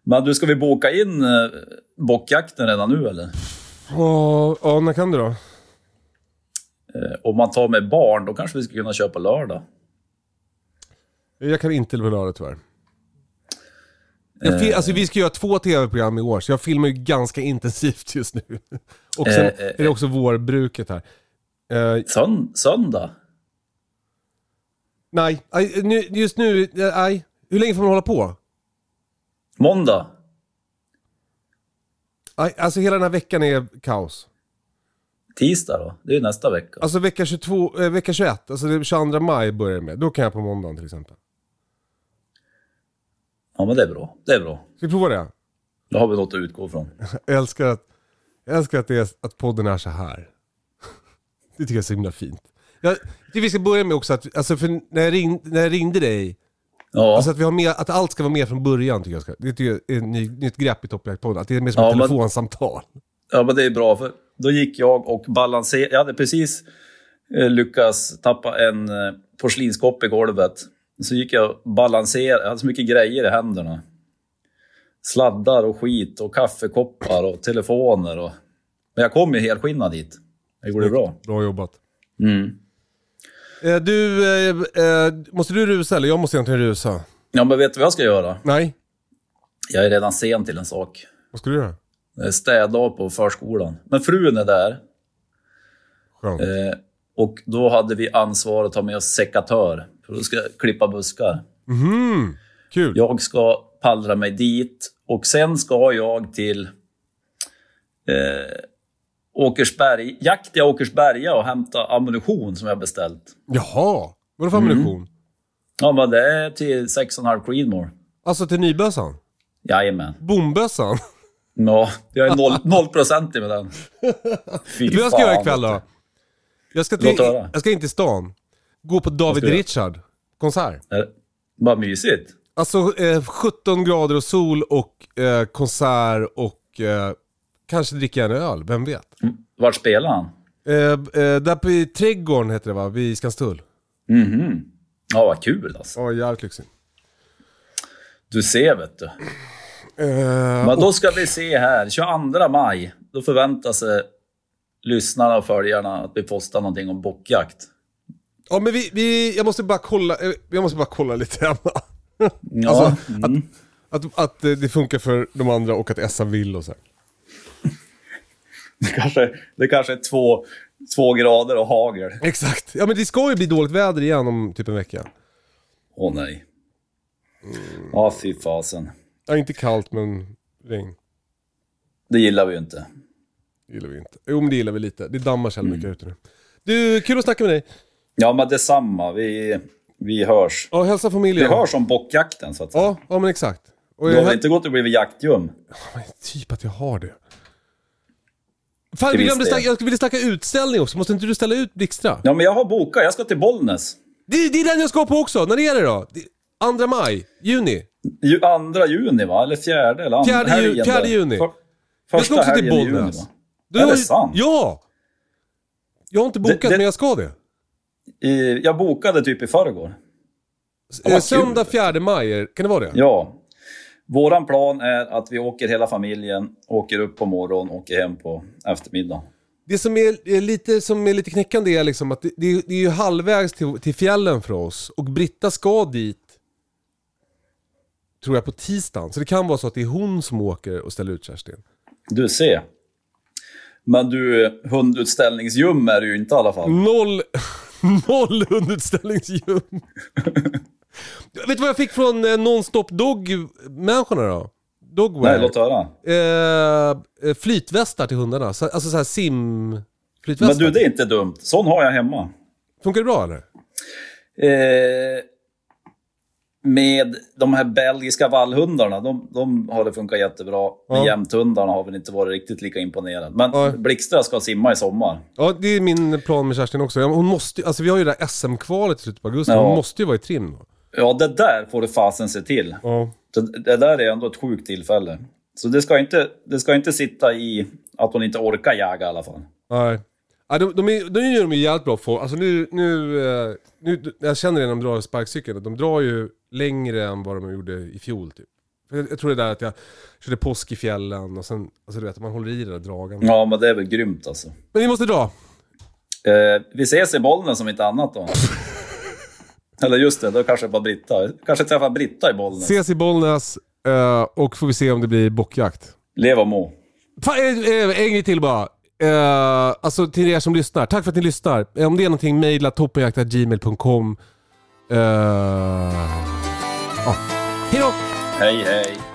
Men du, ska vi boka in eh, bockjakten redan nu eller? Ja, när kan du då? Eh, om man tar med barn, då kanske vi skulle kunna köpa lördag. Jag kan inte på lördag tyvärr. Jag fi- alltså vi ska göra två tv-program i år, så jag filmar ju ganska intensivt just nu. Och sen Eh, eh, är det också vårbruket här. Eh, Sön söndag? Nej, aj, nu, just nu, eh, nej. Hur länge får man hålla på? Måndag? Aj, alltså hela den här veckan är kaos. Tisdag då? Det är ju nästa vecka. Alltså vecka, 22, eh, vecka 21, alltså det är 22 maj börjar med. Då kan jag på måndagen till exempel. Ja, men det är bra. Det är bra. Ska vi prova det? Då har vi något att utgå från. Jag älskar att, jag älskar att, det är, att podden är så här. Det tycker jag är så himla fint. Jag tycker vi ska börja med också att, alltså för när jag, ring, när jag ringde dig, Ja, alltså att, vi har med, att allt ska vara med från början tycker jag. Ska, det tycker jag är ett ny, nytt grepp i Toppjaktpodden. Att det är mer som Ja, ett men- telefonsamtal. ja, men det är bra. För då gick jag och balanserade. Jag hade precis eh, lyckats tappa en eh, porslinskopp i golvet. Så gick jag och balanserade. Jag hade så mycket grejer i händerna. Sladdar och skit och kaffekoppar och telefoner. Och... Men jag kom ju helskinnad dit. Det gjorde bra. Bra jobbat. Mm. Eh, du, eh, eh, måste du rusa eller? Jag måste egentligen rusa. Ja, men vet du vad jag ska göra? Nej, Jag är redan sen till en sak. vad ska du göra? Det är städdag på förskolan. Men frun är där. Skönt. Eh, och då hade vi ansvar att ta med oss sekatör. För då ska jag klippa buskar. Mhm. Kul. Jag ska pallra mig dit och sen ska jag till eh, Åkersberg, jakt i Åkersberga och hämta ammunition som jag beställt. Jaha. Vadå för Mm. ammunition? Ja, men det är till 6,5 Creedmoor. Alltså till nybössan? Jajamän. Bombössan? Ja, jag är noll, noll procent med den. Fy vad jag ska göra fan, ikväll då? Jag ska, till, jag ska in till stan. Gå på David ska du göra? Richard konsert. du. Är det Bara mysigt. Alltså eh, 17 grader och sol och eh, konsert och eh, kanske dricka en öl, vem vet? Mm. Vart spelar han? Eh, eh, där på i trädgården heter det va, vid Skanstull. Mhm. Ja, vad kul alltså. Ja, jävligt lyxigt. Du ser, vet du. Eh, Men då ska vi se här, 22 maj, då förväntar sig lyssnarna och följarna att vi postar någonting om bockjakt. ja men vi, vi, jag måste bara kolla, eh, jag måste bara kolla lite hemma. Ja, Alltså, mm. Att, att eh, det funkar för de andra och att Essa vill och så. här. Det, kanske, det kanske är två, två grader och hagel. Exakt. Ja men det ska ju bli dåligt väder igen om typ en vecka. Åh nej. Ja, fy fasen. Ja, inte kallt men regn. Det gillar vi ju inte. Det gillar vi inte. Jo men det gillar vi lite. Det dammar så Mm. mycket ute nu. Du, kul att snacka med dig. Ja, men detsamma. Vi, vi hörs. Ja, hälsa Vi familjen. hörs om bockjakten, så att säga. Ja, ja men exakt. Och Du har inte gått och blivit jaktljum? Men typ att jag har det. Fan, vi glömde snacka, jag ville snacka utställning också. Måste inte du ställa ut Blixtra? Ja, men jag har bokat. Jag ska till Bollnäs. Det, det är den jag ska på också. När är det då? Det, 2 maj? Juni? Ju, andra juni, va? Eller fjärde? Eller andra, Fjärde ju- helgen fjärde juni. För, Jag ska också till juni, Bollnäs. va? Du Är det sant? Ja! Jag har inte bokat, Det- det- men jag ska det. I, jag bokade typ i förrgår. Eh, Söndag kul. 4 maj, kan det vara det? Ja. Våran plan är att vi åker hela familjen, åker upp på morgonen, åker hem på eftermiddagen. Det som är, lite, som är lite knäckande är liksom att det, det, det är ju halvvägs till, till fjällen för oss. Och Britta ska dit, tror jag, på tisdagen. Så det kan vara så att det är hon som åker och ställer ut Kerstin. Du ser. Men du, hundutställningsljum är du ju inte i alla fall. Noll, noll hundutställningsljum. Vet du vad jag fick från eh, Non-Stop Dog-människorna då? Dogwear. Nej, låt höra. Eh, eh, flytvästar till hundarna. Så, alltså så här sim... Flytvästar. Men du, det är inte dumt. Sån har jag hemma. Funkar det bra eller? Eh, med de här belgiska vallhundarna, de, de har det funkat jättebra. Ja. jämthundarna har väl inte varit riktigt lika imponerad. Men Ja. Blixtra ska simma i sommar. Ja, det är min plan med Kerstin också. Hon måste, alltså vi har ju det där SM-kvalet i slutet på augusti. Ja. Hon måste ju vara i trim då. Ja, det där får du fasen se till. Ja. Det, det där är ändå ett sjukt tillfälle. Så det ska, inte, det ska inte sitta i att hon inte orkar jaga i alla fall. Nej. Ja, de, de, är, de de ju jävligt bra för. Alltså nu, nu, eh, nu, jag känner det när de drar sparkcykeln, de drar ju längre än vad de gjorde i fjol typ. Jag, jag tror det där att jag körde påsk i fjällen och sen, alltså du vet, man håller i det där dragandet. Ja, men det är väl grymt alltså. Men vi måste dra. Eh, vi ses i Bollnäs om inte annat då. Eller just det, då kanske bara Britta. Kanske träffa Britta i Bollnäs. Ses i Bollnäs eh, och får vi se om det blir bockjakt. Lev och må. Fan, eh, eh, en grej till bara. Alltså till er som lyssnar, tack för att ni lyssnar. Om det är någonting, mejla toppenjakt.gmail.com. Uh, ja. Hejdå! Hej, hej.